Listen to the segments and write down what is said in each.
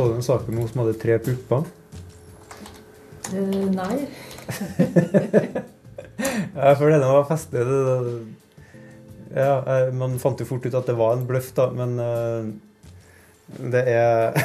Så du den saken med hun som hadde tre pupper? Uh, nei. ja, for denne var festlig. Ja, man fant jo fort ut at det var en bløff, da, men uh, det er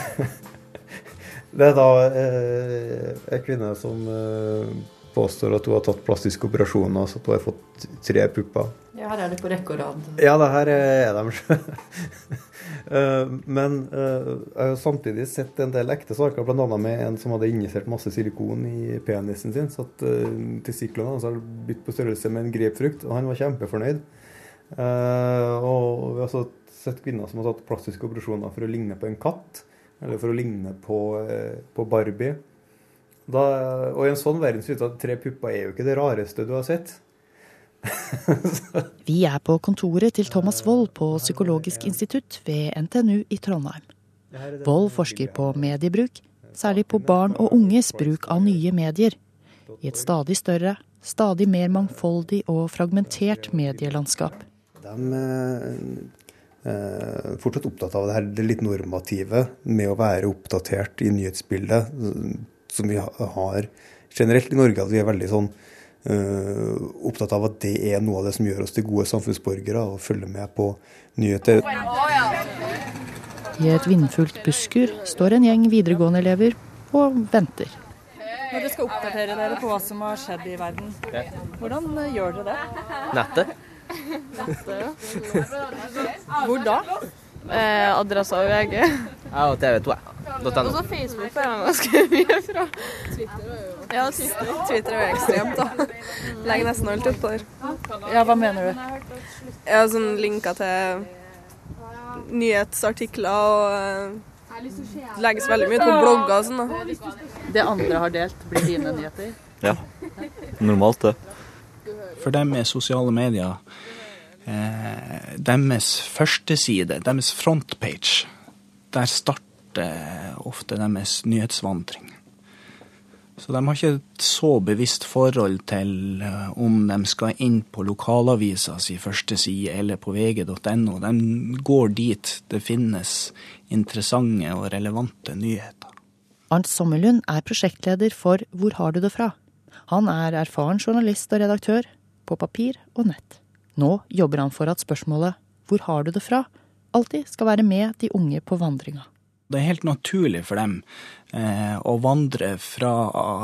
Det er da uh, ei kvinne som uh, påstår at hun har tatt plastiske operasjoner, så at hun har fått tre pupper. Ja, her er det på rekke og rad. Ja, det her er de. Eh, men uh, jeg har samtidig sett en del ekte saker, bl.a. med en som hadde injisert masse silikon i penisen sin. Så at testiklene hans hadde blitt på størrelse med en grepfrukt, og han var kjempefornøyd. Og vi har sett kvinner som har tatt plastiske operasjoner for å ligne på en katt, eller for å ligne på, på Barbie. Da, og i en sånn verden synes jeg at tre pupper er jo ikke det rareste du har sett. Vi er på kontoret til Thomas Wold på Psykologisk institutt ved NTNU i Trondheim. Wold forsker på mediebruk, særlig på barn og unges bruk av nye medier. I et stadig større, stadig mer mangfoldig og fragmentert medielandskap. De er eh, fortsatt opptatt av det her det litt normative med å være oppdatert i nyhetsbildet, som vi har generelt i Norge. At vi er veldig sånn opptatt av at det er noe av det som gjør oss til gode samfunnsborgere, og følge med på nyheter. I et vindfullt Buskur står en gjeng videregående-elever og venter. Når Dere skal oppdatere dere på hva som har skjedd i verden. Hvordan uh, gjør dere det? Nettet. Nettet ja. Hvor da? Eh, Adressa og VG. Ja, og TV2. Og så Facebook får jeg ganske mye fra. Twitter er jo Ja, Twitter, Twitter er jo ekstremt, da. Legger nesten alt oppå der. Ja, hva mener du? Jeg har sånn linker til nyhetsartikler og det legges veldig mye ut på blogger og sånn. da. Det andre har delt, blir dine nyheter? Ja. Normalt, det. For dem er sosiale medier eh, deres førsteside, deres frontpage. Der starter ofte deres nyhetsvandring. Så de har ikke et så bevisst forhold til eh, om de skal inn på lokalavisa si første side eller på vg.no. De går dit det finnes interessante og relevante nyheter. Arnt Sommerlund er prosjektleder for Hvor har du det fra? Han er erfaren journalist og redaktør på papir og nett. Nå jobber han for at spørsmålet 'Hvor har du det fra?' Alltid skal være med de unge på vandringa. Det er helt naturlig for dem eh, å vandre fra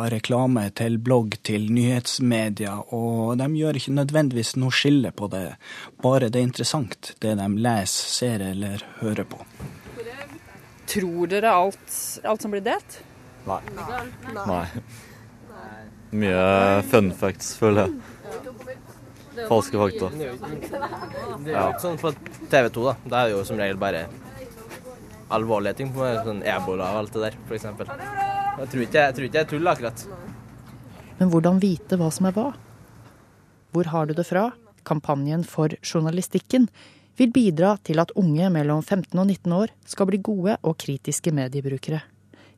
reklame til blogg til nyhetsmedia, og de gjør ikke nødvendigvis noe skille på det, bare det er interessant, det de leser, ser eller hører på. Tror dere alt, alt som blir delt? Nei. Nei. Mye fun facts, føler jeg. Falske fakta. Det er jo ikke sånn på TV 2, da. Det er jo som regel bare alvorlige ting. Sånn ebola og alt det der, f.eks. Jeg tror ikke jeg, tror ikke jeg tuller akkurat. Men hvordan vite hva som er hva? Hvor har du det fra? Kampanjen for journalistikken vil bidra til at unge mellom 15 og 19 år skal bli gode og kritiske mediebrukere.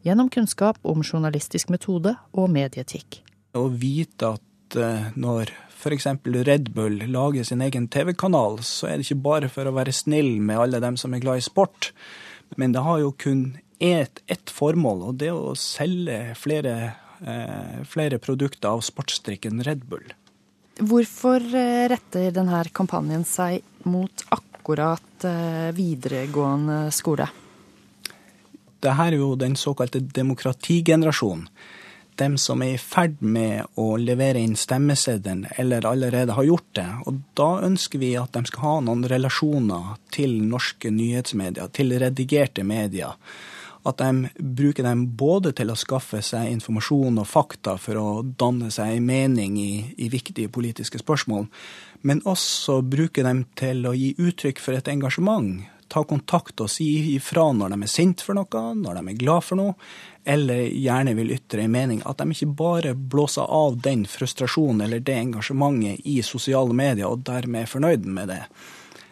Gjennom kunnskap om journalistisk metode og medieetikk. Å vite at eh, når f.eks. Red Bull lager sin egen TV-kanal, så er det ikke bare for å være snill med alle dem som er glad i sport, men det har jo kun ett et formål, og det er å selge flere, eh, flere produkter av sportsdrikken Red Bull. Hvorfor eh, retter denne kampanjen seg mot akkurat eh, videregående skole? Dette er jo den såkalte demokratigenerasjonen dem som er i ferd med å levere inn stemmeseddelen, eller allerede har gjort det. Og da ønsker vi at de skal ha noen relasjoner til norske nyhetsmedier, til redigerte medier. At de bruker dem både til å skaffe seg informasjon og fakta for å danne seg en mening i, i viktige politiske spørsmål, men også bruker dem til å gi uttrykk for et engasjement ta kontakt og si ifra når de er sint for noe, når de er glad for noe, eller gjerne vil ytre en mening. At de ikke bare blåser av den frustrasjonen eller det engasjementet i sosiale medier, og dermed er fornøyd med det.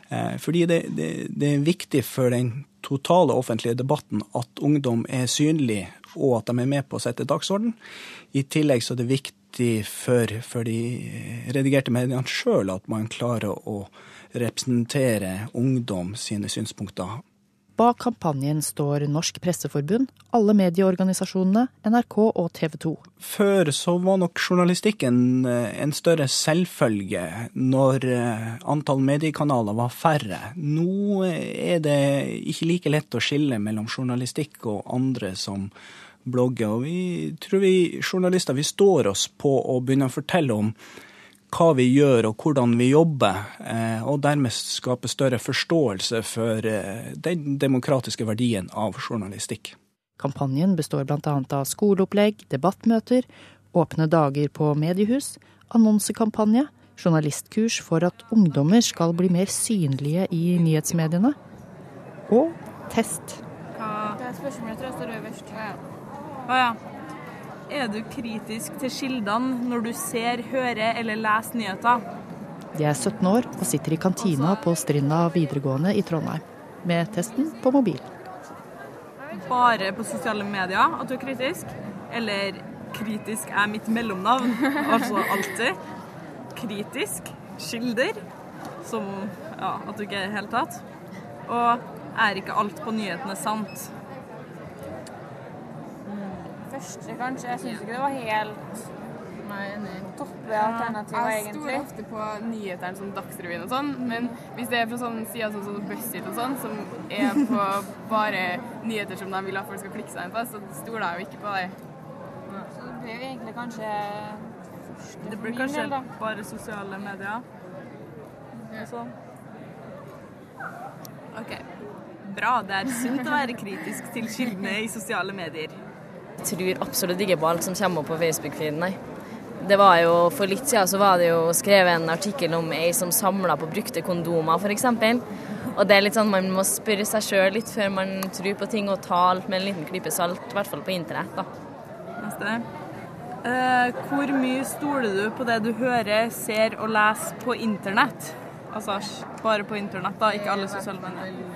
Eh, fordi det, det, det er viktig for den totale offentlige debatten at ungdom er synlig, og at de er med på å sette dagsorden. I tillegg så er det viktig for, for de redigerte mediene sjøl at man klarer å representere ungdom sine synspunkter. Bak kampanjen står Norsk Presseforbund, alle medieorganisasjonene, NRK og TV 2. Før så var nok journalistikken eh, en større selvfølge når eh, antall mediekanaler var færre. Nå er det ikke like lett å skille mellom journalistikk og andre som blogger. Og vi tror vi journalister vi står oss på å begynne å fortelle om hva vi gjør og hvordan vi jobber, eh, og dermed skape større forståelse for eh, den demokratiske verdien av journalistikk. Kampanjen består bl.a. av skoleopplegg, debattmøter, åpne dager på mediehus, annonsekampanje, journalistkurs for at ungdommer skal bli mer synlige i nyhetsmediene, og test. Hva? Det er spørsmålet tror jeg står øverst. Å ja. Er du kritisk til kildene når du ser, hører eller leser nyheter? De er 17 år og sitter i kantina på Strinda videregående i Trondheim, med testen på mobil. Bare på sosiale medier at du er kritisk? Eller kritisk er mitt mellomnavn, altså alltid? Kritisk? Kilder? Som ja, at du ikke er i det hele tatt? Og er ikke alt på nyhetene sant? Første, kanskje. Jeg syns ikke det var helt toppe alternativer, Jeg egentlig. stoler ofte på nyhetene som Dagsrevyen og sånn, men hvis det er fra sånne sider sånn som BuzzFeed og sånn, som er på bare nyheter som de vil at folk skal klikke seg inn på, så stoler jeg jo ikke på det. Så det blir jo egentlig kanskje Det blir kanskje del, bare sosiale medier. Ja. sånn. OK. Bra. Det er sunt å være kritisk til kildene i sosiale medier. Jeg tror absolutt ikke på alt som kommer opp på Facebook-feeden, nei. Det var jo, For litt siden så var det jo skrevet en artikkel om ei som samla på brukte kondomer, f.eks. Og det er litt sånn man må spørre seg sjøl litt før man tror på ting, og ta alt med en liten klype salt, i hvert fall på internett. da. Neste. Eh, hvor mye stoler du på det du hører, ser og leser på internett? Altså bare på internett, da, ikke alle sosiale medier.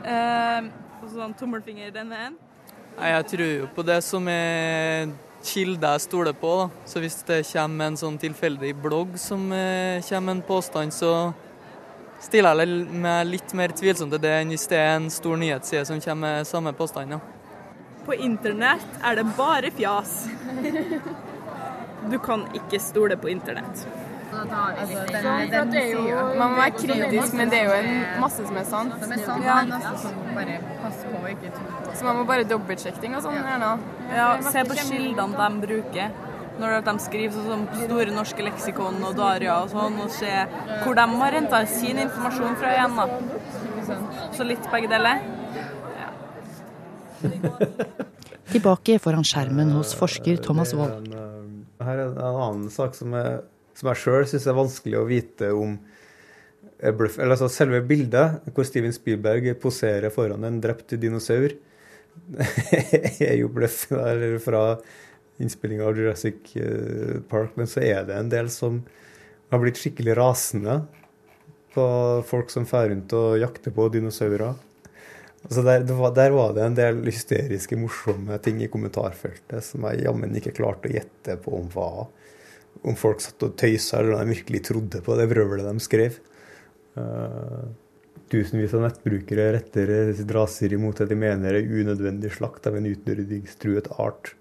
Eh, og sånn tommelfinger den veien. Jeg tror jo på det som er kilder jeg stoler på. da. Så hvis det kommer en sånn tilfeldig blogg som eh, kommer en påstand, så stiller jeg meg litt mer tvilsom til det enn hvis det er en stor nyhetsside som kommer med samme påstand. Ja. På internett er det bare fjas. Du kan ikke stole på internett. Altså, den, den, man må være kritisk, men det er jo en masse som er sant. Som er sant, Ja. men altså sånn bare pass på å ikke tro på Så man må bare dobbeltsjekke ting og sånn. gjerne. Ja, er se på kildene de bruker. Når de skriver sånn som Store norske leksikon og Daria og sånn, og se hvor de har henta sin informasjon fra igjen. da. Så litt begge deler. Tilbake foran skjermen hos forsker Thomas Wold. Her er en annen sak som jeg, som jeg sjøl syns er vanskelig å vite om er bløff. Eller altså selve bildet, hvor Steven Spielberg poserer foran en drept dinosaur, er jo bløff. Eller fra innspillinga av Jurassic eh, Park. Men så er det en del som har blitt skikkelig rasende på folk som drar rundt og jakter på dinosaurer. Altså der, der var det en del hysteriske, morsomme ting i kommentarfeltet som jeg jammen ikke klarte å gjette på om var Om folk satt og tøysa, eller om de virkelig trodde på det vrøvlet de skrev. Uh, tusenvis av nettbrukere retter sitt raseri mot det de mener er unødvendig slakt av en utryddingstruet art.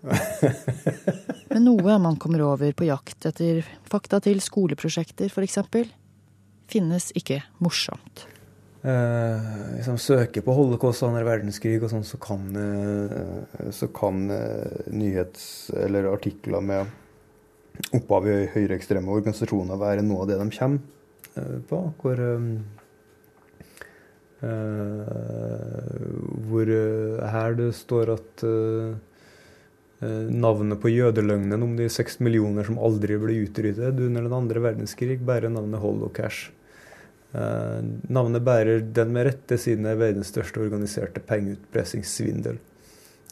Men noe man kommer over på jakt etter fakta til skoleprosjekter f.eks., finnes ikke morsomt. Eh, hvis de søker på holocaust og andre verdenskrig og sånn, så kan, eh, så kan eh, nyhets- eller artikler med opphav i høyreekstreme organisasjoner være noe av det de kommer eh, på. Hvor, eh, eh, hvor her det står at navnet på jødeløgnen om de seks millioner som aldri ble utryddet under den andre verdenskrig, bærer navnet Holocash. Eh, navnet bærer den med rette siden er verdens største organiserte pengeutpressingssvindel.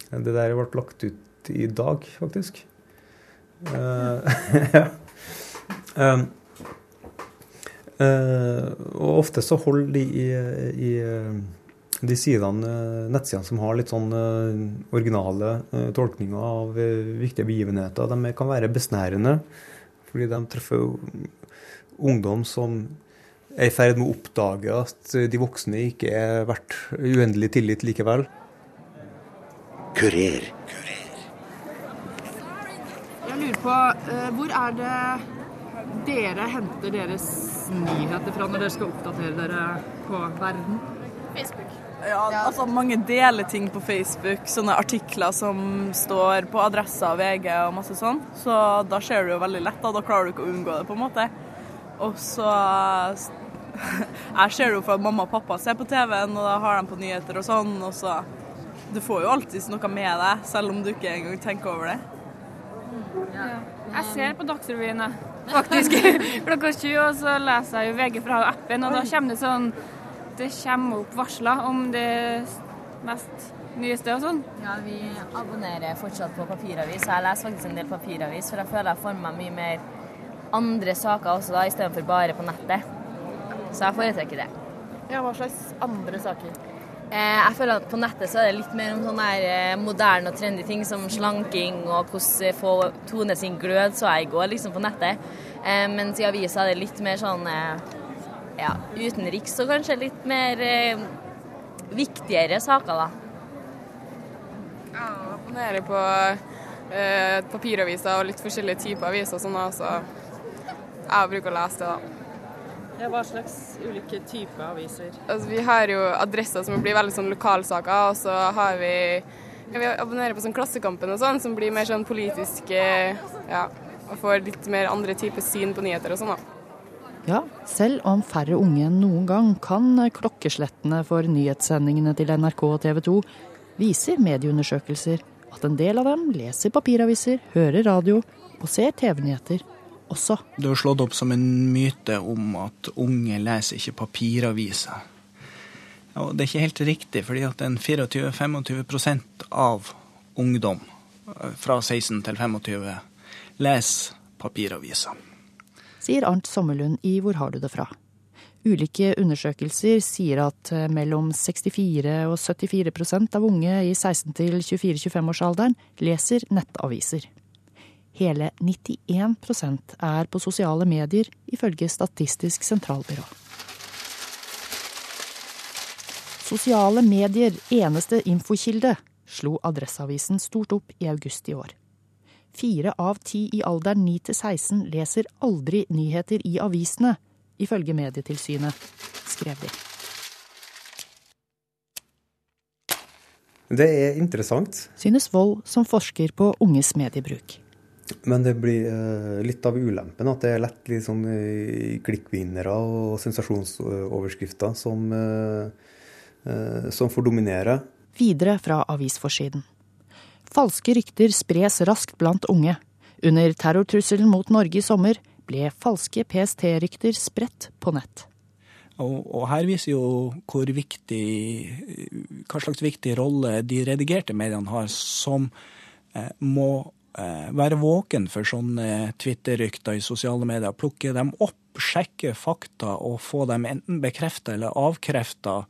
Det der ble lagt ut i dag, faktisk. Eh, Eh, eh, og ofte så holder de i, i eh, de sidene, eh, nettsidene som har litt sånn eh, originale eh, tolkninger av eh, viktige begivenheter, de kan være besnærende. Fordi de treffer ungdom som er i ferd med å oppdage at de voksne ikke er verdt uendelig tillit likevel. Kurer. Jeg lurer på, eh, hvor er det dere henter deres nyheter fra når dere skal oppdatere dere på verden? Facebook. Ja, altså mange deler ting på Facebook, sånne artikler som står på Adressa VG og masse sånn. Så da ser du jo veldig lett, da. Da klarer du ikke å unngå det, på en måte. Og så Jeg ser jo for at mamma og pappa ser på TV-en, og da har de på nyheter og sånn, og så Du får jo alltid noe med deg, selv om du ikke engang tenker over det. Ja. Jeg ser på Dagsrevyen. Faktisk. Klokka 20, og så leser jeg jo VG fra appen, og da kommer det sånn Det kommer opp varsler om det mest nyeste og sånn. Ja, vi abonnerer fortsatt på papiravis. Jeg leser faktisk en del papiravis, for jeg føler jeg får med meg mye mer andre saker også da, istedenfor bare på nettet. Så jeg foretrekker det. Ja, Hva slags andre saker? Eh, jeg føler at På nettet så er det litt mer om sånne der eh, moderne og trendy ting som slanking og hvordan få tone sin glød, så jeg i går liksom på nettet. Eh, mens i avisa er det litt mer sånn ja, utenriks og kanskje litt mer eh, viktigere saker, da. Ja, jeg abonnerer på eh, papiraviser og litt forskjellige typer aviser og sånn, så jeg bruker å lese det, da. Ja, hva slags ulike typer aviser? Altså, vi har jo adresser som blir veldig sånn lokalsaker, og så har vi Vi abonnerer på sånn Klassekampen og sånn, som blir mer sånn politiske Ja, og får litt mer andre typer syn på nyheter og sånn, da. Ja, selv om færre unge enn noen gang kan klokkeslettene for nyhetssendingene til NRK og TV 2, viser medieundersøkelser at en del av dem leser papiraviser, hører radio og ser TV-nyheter også. Det er slått opp som en myte om at unge leser ikke papiraviser. Og det er ikke helt riktig, fordi at en 24-25 av ungdom eh, fra 16 til 25 leser papiraviser. Sier Arnt Sommerlund i Hvor har du det fra? Ulike undersøkelser sier at eh, mellom 64 og 74% av unge i 16 til 24-25-årsalderen leser nettaviser. Hele 91% er på sosiale medier, ifølge Statistisk sentralbyrå. Sosiale medier eneste infokilde, slo Adresseavisen stort opp i august i år. Fire av ti i alderen 9 til 16 leser aldri nyheter i avisene, ifølge Medietilsynet, skrev de. Det er interessant. Synes Wold, som forsker på unges mediebruk. Men det blir eh, litt av ulempen at det er lett litt sånn eh, klikkvinnere og sensasjonsoverskrifter som, eh, som får dominere. Videre fra avisforsiden. Falske rykter spres raskt blant unge. Under terrortrusselen mot Norge i sommer ble falske PST-rykter spredt på nett. Og, og, her viser jo hvor viktig, hva slags viktig rolle de redigerte mediene har, som eh, må være våken for sånne Twitter-rykter i sosiale medier. Plukke dem opp, sjekke fakta og få dem enten bekrefta eller avkrefta,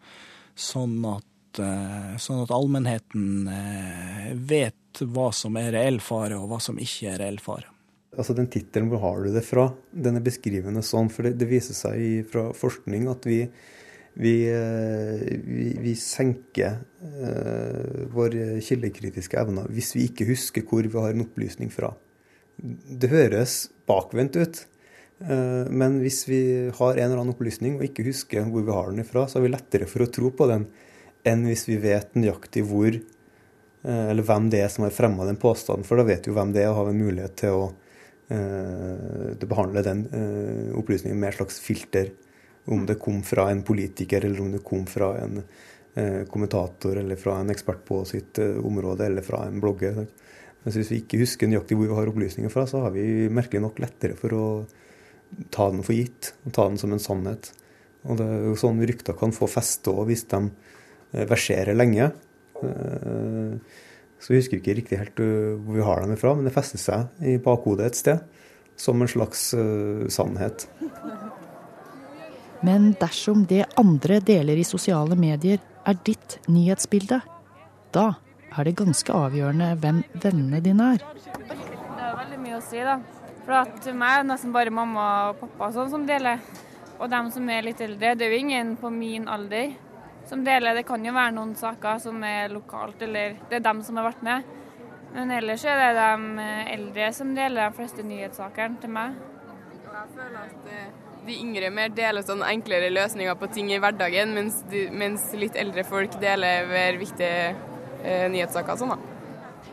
sånn at, eh, sånn at allmennheten eh, vet hva som er reell fare, og hva som ikke er reell fare. Altså Den tittelen 'Hvor har du det fra?' den er beskrivende sånn, for det, det viser seg fra forskning at vi, vi, vi, vi senker uh, våre kildekritiske evner hvis vi ikke husker hvor vi har en opplysning fra. Det høres bakvendt ut, uh, men hvis vi har en eller annen opplysning og ikke husker hvor vi har den ifra, så er vi lettere for å tro på den enn hvis vi vet nøyaktig hvor uh, eller hvem det er som har fremma den påstanden, for da vet vi jo hvem det er og har en mulighet til å Eh, det behandler den eh, opplysningen med et slags filter. Om det kom fra en politiker, eller om det kom fra en eh, kommentator, eller fra en ekspert på sitt område, eller fra en blogger. Men hvis vi ikke husker nøyaktig hvor vi har opplysninger fra, så har vi merkelig nok lettere for å ta den for gitt, og ta den som en sannhet. Og det er jo sånn rykter kan få feste òg, hvis de verserer lenge. Så vi husker ikke riktig helt øh, hvor vi har dem ifra, men det fester seg i bakhodet et sted. Som en slags sannhet. Men dersom det andre deler i sosiale medier er ditt nyhetsbilde, da er det ganske avgjørende hvem vennene dine er. Det er veldig mye å si, da. For at meg er det nesten bare mamma og pappa sånn som deler. Og dem som er litt eldre, det er jo ingen på min alder som deler. Det kan jo være noen saker som er lokalt, eller det er dem som har vært med. Men ellers er det de eldre som deler de fleste nyhetssakene til meg. Jeg føler at eh, de yngre mer deler sånn enklere løsninger på ting i hverdagen, mens, de, mens litt eldre folk deler mer viktige eh, nyhetssaker sånn, da.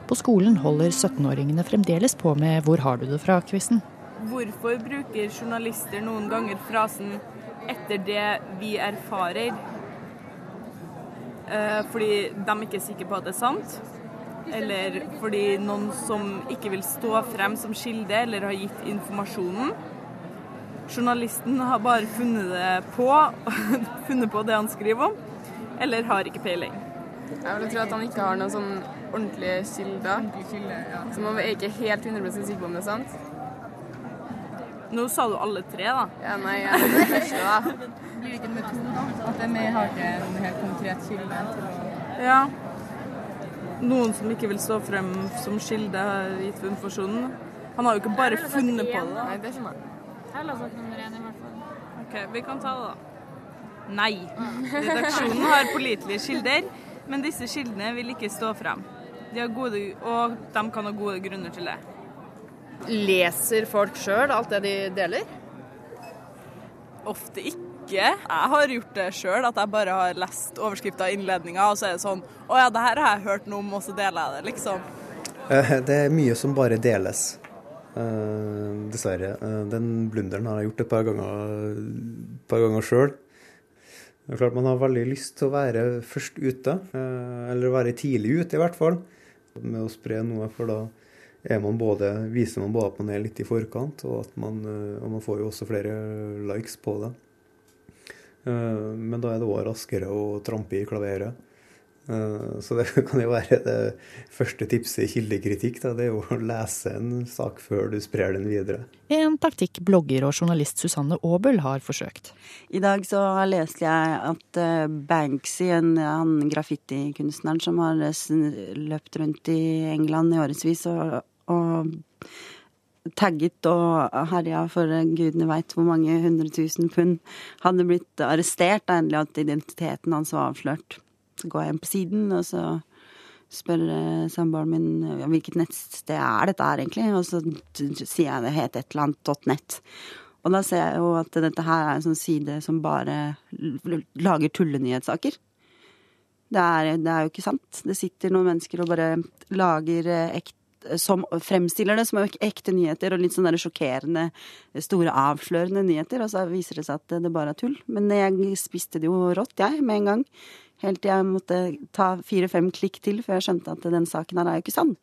På skolen holder 17-åringene fremdeles på med Hvor har du det fra-quizen. Hvorfor bruker journalister noen ganger frasen 'etter det vi erfarer'? Eh, fordi de ikke er sikre på at det er sant? Eller fordi noen som ikke vil stå frem som kilde, eller har gitt informasjonen? Journalisten har bare funnet det på, funnet på det han skriver om, eller har ikke peiling. Jeg vil tro at han ikke har noen sånn ordentlige kilder. Så man er ikke helt 100 sikker på om det er sant. Nå sa du alle tre, da. Ja, nei, jeg er den første, da. Blir det ikke med to, da? At vi har ikke en helt konkret kilde til å Ja. Noen som ikke vil stå frem som kilde, har gitt informasjonen. Han har jo ikke bare funnet på det. Nei, det er ikke Jeg sagt nummer én i hvert fall. Ok, vi kan ta det, da. Nei. Redaksjonen har pålitelige kilder, men disse kildene vil ikke stå frem. De har gode, og de kan ha gode grunner til det. Leser folk sjøl alt det de deler? Ofte ikke. Jeg har gjort det sjøl, at jeg bare har lest overskrifta og innledninga, og så er det sånn Å ja, det her har jeg hørt noe om, og så deler jeg det, liksom. Eh, Det er mye som bare deles. Eh, dessverre. Eh, den blunderen har jeg gjort et par ganger, par ganger sjøl. Det er klart Man har veldig lyst til å være først ute, eh, eller være tidlig ute i hvert fall, med å spre noe. For da man både, viser man både at man er litt i forkant, og, at man, og man får jo også flere likes på det. Men da er det òg raskere å trampe i klaveret. Eh, Så det kan jo være det første tipset i kildekritikk. Da. Det er jo å lese en sak før du sprer den videre. En taktikk blogger og journalist Susanne Aabel har forsøkt. I dag så leste jeg at eh, Banksy, en, han graffitikunstneren som har løpt rundt i England i årevis og, og tagget og herja for gudene veit hvor mange hundre tusen pund, hadde blitt arrestert. da Endelig at identiteten hans var avslørt. Så går jeg inn på siden, og så spør eh, samboeren min ja, hvilket nettsted er dette her egentlig, og så sier jeg det het et eller annet .net. Og da ser jeg jo at dette her er en sånn side som bare lager tullenyhetssaker. Det er, det er jo ikke sant. Det sitter noen mennesker og bare lager ekte som fremstiller det som ek- ekte nyheter, og litt sånn der sjokkerende, store, avslørende nyheter, og så viser det seg at det bare er tull. Men jeg spiste det jo rått, jeg, med en gang. Helt til jeg måtte ta fire-fem klikk til før jeg skjønte at den saken her er jo ikke sann.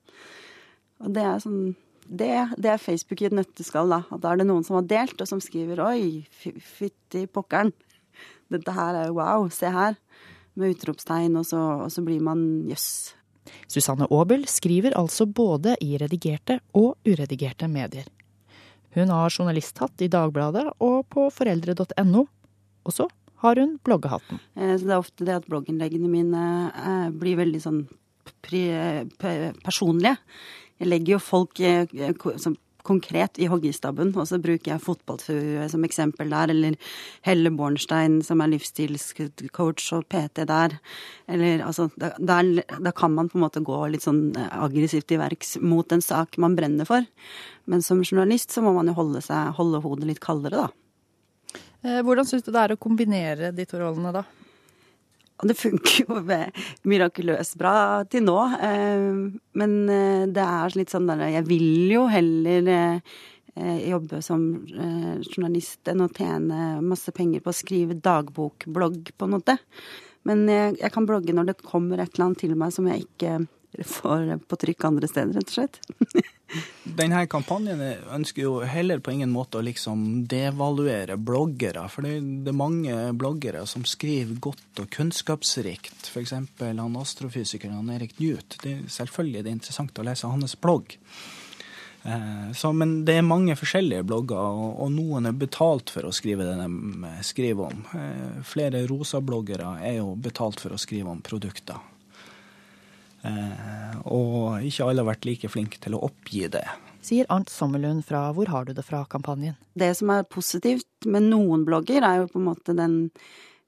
Og det er sånn det, det er Facebook i et nøtteskall, da. At da er det noen som har delt, og som skriver 'oi, fy- fytti pokkeren'. Dette her er jo wow, se her. Med utropstegn, og så, og så blir man jøss. Susanne Aabel skriver altså både i redigerte og uredigerte medier. Hun har journalisthatt i Dagbladet og på foreldre.no. Og så har hun bloggehatten. Eh, Så det er ofte det at blogginnleggene mine eh, blir veldig sånn personlige. Jeg legger jo folk eh, som konkret i hoggistabben, og så bruker jeg fotballfrue som eksempel der, eller Helle Bornstein som er livsstilscoach og PT der. Eller altså, der, kan man på en måte gå litt sånn aggressivt i verks mot en sak man brenner for. Men som journalist så må man jo holde, seg, holde hodet litt kaldere, da. Eh, Hvordan syns du det er å kombinere de to rollene, da? Det funker jo mirakuløst bra til nå. eh, Men eh, det er litt sånn der Jeg vil jo heller jobbe som journalist enn å tjene masse penger på å skrive dagbokblogg, på en måte. Men jeg, jeg kan blogge når det kommer et eller annet til meg som jeg ikke får på trykk andre steder, rett og slett. Denne kampanjen ønsker jo heller på ingen måte å liksom devaluere bloggere. For det, er mange bloggere som skriver godt og kunnskapsrikt. F.eks. han astrofysikeren han Erik Newt. Det er selvfølgelig det er interessant å lese hans blogg. Eh, så, men det er mange forskjellige blogger, og, og noen er betalt for å skrive det de skriver om. Eh, flere rosa-bloggere er jo betalt for å skrive om produkter. Eh, og ikke alle har vært like flinke til å oppgi det. Sier Arnt Sommerlund fra Hvor har du det fra-kampanjen. Det som er positivt med noen blogger, er jo på en måte den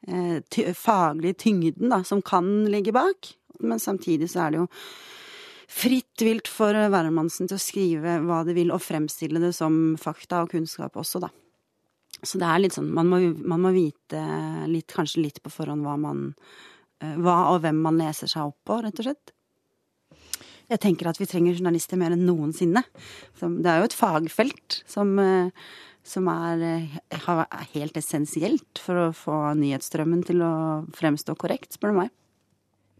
eh, ty faglige tyngden da, som kan ligge bak. Men samtidig så er det jo fritt vilt for hvermannsen til å skrive hva de vil, og fremstille det som fakta og kunnskap også, da. Så det er litt sånn Man må, man må vite litt, kanskje litt på forhånd hva man Hva og hvem man leser seg opp på, rett og slett. Jeg tenker at vi trenger journalister mer enn noensinne. Det er jo et fagfelt som, som er, er helt essensielt for å få nyhetsstrømmen til å fremstå korrekt, spør du meg.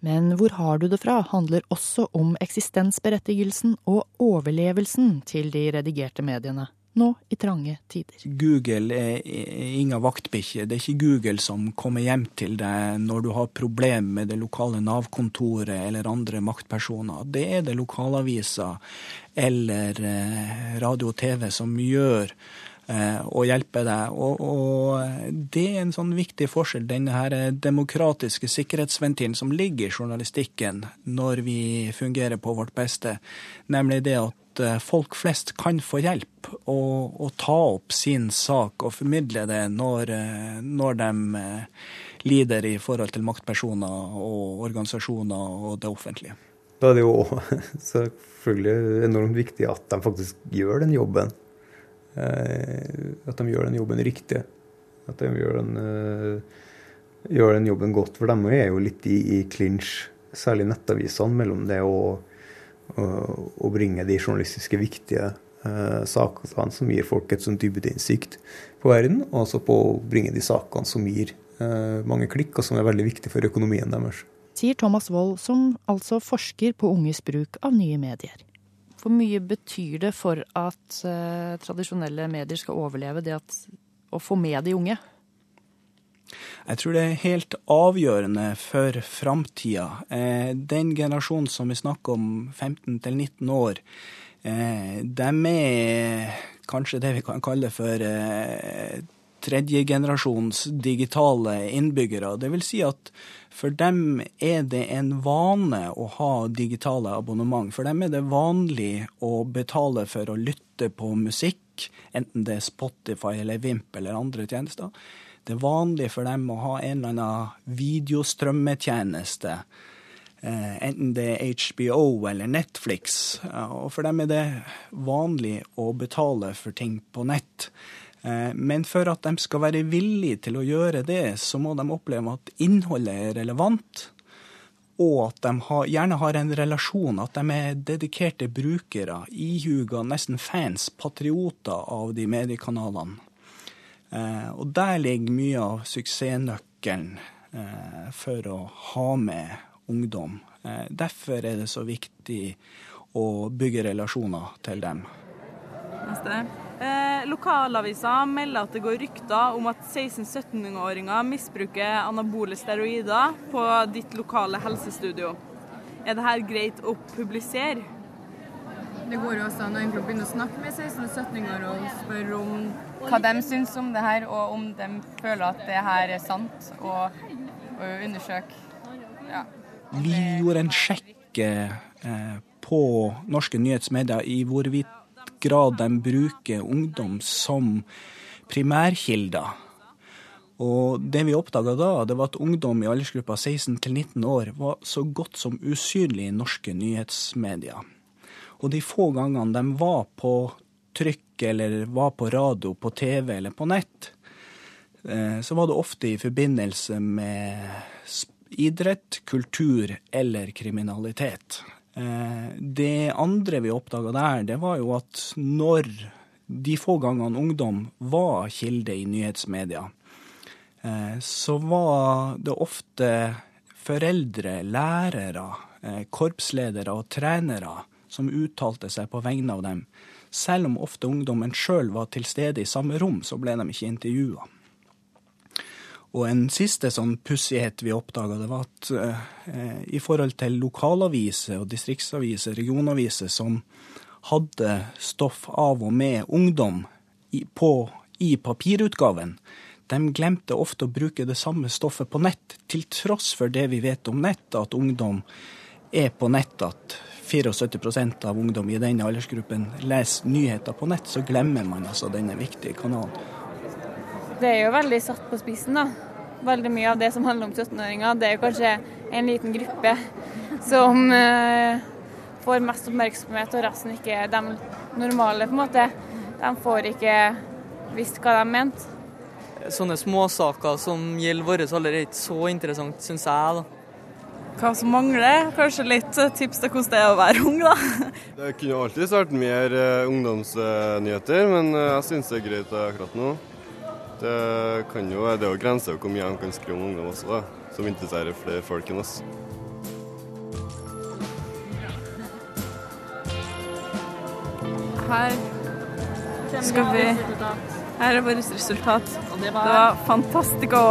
Men hvor har du det fra handler også om eksistensberettigelsen og overlevelsen til de redigerte mediene nå i trange tider. Google er ingen vaktbikkje. Det er ikke Google som kommer hjem til deg når du har problemer med det lokale Nav-kontoret eller andre maktpersoner. Det er det lokalaviser eller eh, radio og TV som gjør å og hjelper deg. Og, og, det er en sånn viktig forskjell, denne her demokratiske sikkerhetsventilen som ligger i journalistikken når vi fungerer på vårt beste, nemlig det at Eh, folk flest kan få hjelp og, og ta opp sin sak og formidle det når, eh, når de eh, lider i forhold til maktpersoner og organisasjoner og det offentlige. Da er det jo selvfølgelig enormt viktig at de faktisk gjør den jobben. At de gjør den jobben riktig. At de gjør den, gjør den jobben godt. For de er jo litt i, i clinch, særlig nettavisene, mellom det å å bringe de journalistiske viktige eh, sakene som gir folk et sånn dybdeinnsikt på verden, og også på å bringe de sakene som gir eh, mange klikk, og som er veldig viktige for økonomien deres. Sier Thomas Wold, som altså forsker på unges bruk av nye medier. Hvor mye betyr det for at uh, tradisjonelle medier skal overleve, det at, å få med de unge? Jeg tror det er helt avgjørende for framtida. Eh, den generasjonen som vi snakker om, 15 19 år, eh, de er kanskje det vi kan kalle for eh, tredjegenerasjons digitale innbyggere. Det vil si at for dem er det en vane å ha digitale abonnement. For dem er det vanlig å betale for å lytte på musikk, enten det er Spotify eller Vimp eller andre tjenester. Det er vanlig for dem å ha en eller annen videostrømmetjeneste. Eh, enten det er HBO eller Netflix. Og for dem er det vanlig å betale for ting på nett. Eh, men for at de skal være villige til å gjøre det, så må de oppleve at innholdet er relevant. Og at de har, gjerne har en relasjon, at de er dedikerte brukere, ihuga, nesten fans, patrioter av de mediekanalene. Eh, og der ligger mye av suksessnøkkelen eh, for å ha med ungdom. Eh, derfor er det så viktig å bygge relasjoner til dem. Neste. Eh, lokalaviser melder at det går rykter om at 16-17-åringer misbruker anabole steroider på ditt lokale helsestudio. Er dette greit å publisere? Det går jo også an å begynne å snakke med 16-17-åringer og spørre om hva de syns om det her, og om de føler at det her er sant, og, og undersøke. Ja. Vi gjorde en sjekk eh, på norske nyhetsmedier i hvorvidt grad de bruker ungdom som primærkilder. Og det vi oppdaga da, det var at ungdom i aldersgruppa 16 til 19 år var så godt som usynlig i norske nyhetsmedier. Og de få gangene de var på trykk eller var på radio, på TV eller på nett, eh, så var det ofte i forbindelse med idrett, kultur eller kriminalitet. Eh, det andre vi oppdaga der, det var jo at når de få gangene ungdom var kilde i nyhetsmedia, eh, så var det ofte foreldre, lærere, korpsledere og trenere som uttalte seg på vegne av dem. Selv om ofte ungdommen sjøl var til stede i samme rom, så ble de ikke intervjua. Og en siste sånn pussighet vi oppdaga, det var at eh, i forhold til lokalaviser og distriktsaviser, regionaviser som hadde stoff av og med ungdom i, på, i papirutgaven, de glemte ofte å bruke det samme stoffet på nett, til tross for det vi vet om nett, at ungdom er på nett 74% av ungdom i denne aldersgruppen leser nyheter på nett, så glemmer man altså denne viktige kanalen. Det er jo veldig satt på spissen, da. Veldig mye av det som handler om 17-åringer, det er jo kanskje en liten gruppe som eh, får mest oppmerksomhet, og resten ikke er de normale, på en måte. De får ikke visst hva de mente. Sånne småsaker som gjelder vår alder, er ikke så interessant, syns jeg. da. Hva som mangler? Kanskje litt tips til hvordan det er å være ung, da. Det kunne alltid vært mer eh, ungdomsnyheter, men eh, jeg syns det er greit akkurat nå. Det, kan jo, det er jo grenser for hvor mye de kan skrive om ungdom også, da, som interesserer flere folk enn oss. Her skal vi Her er vårt resultat. Det var fantastico!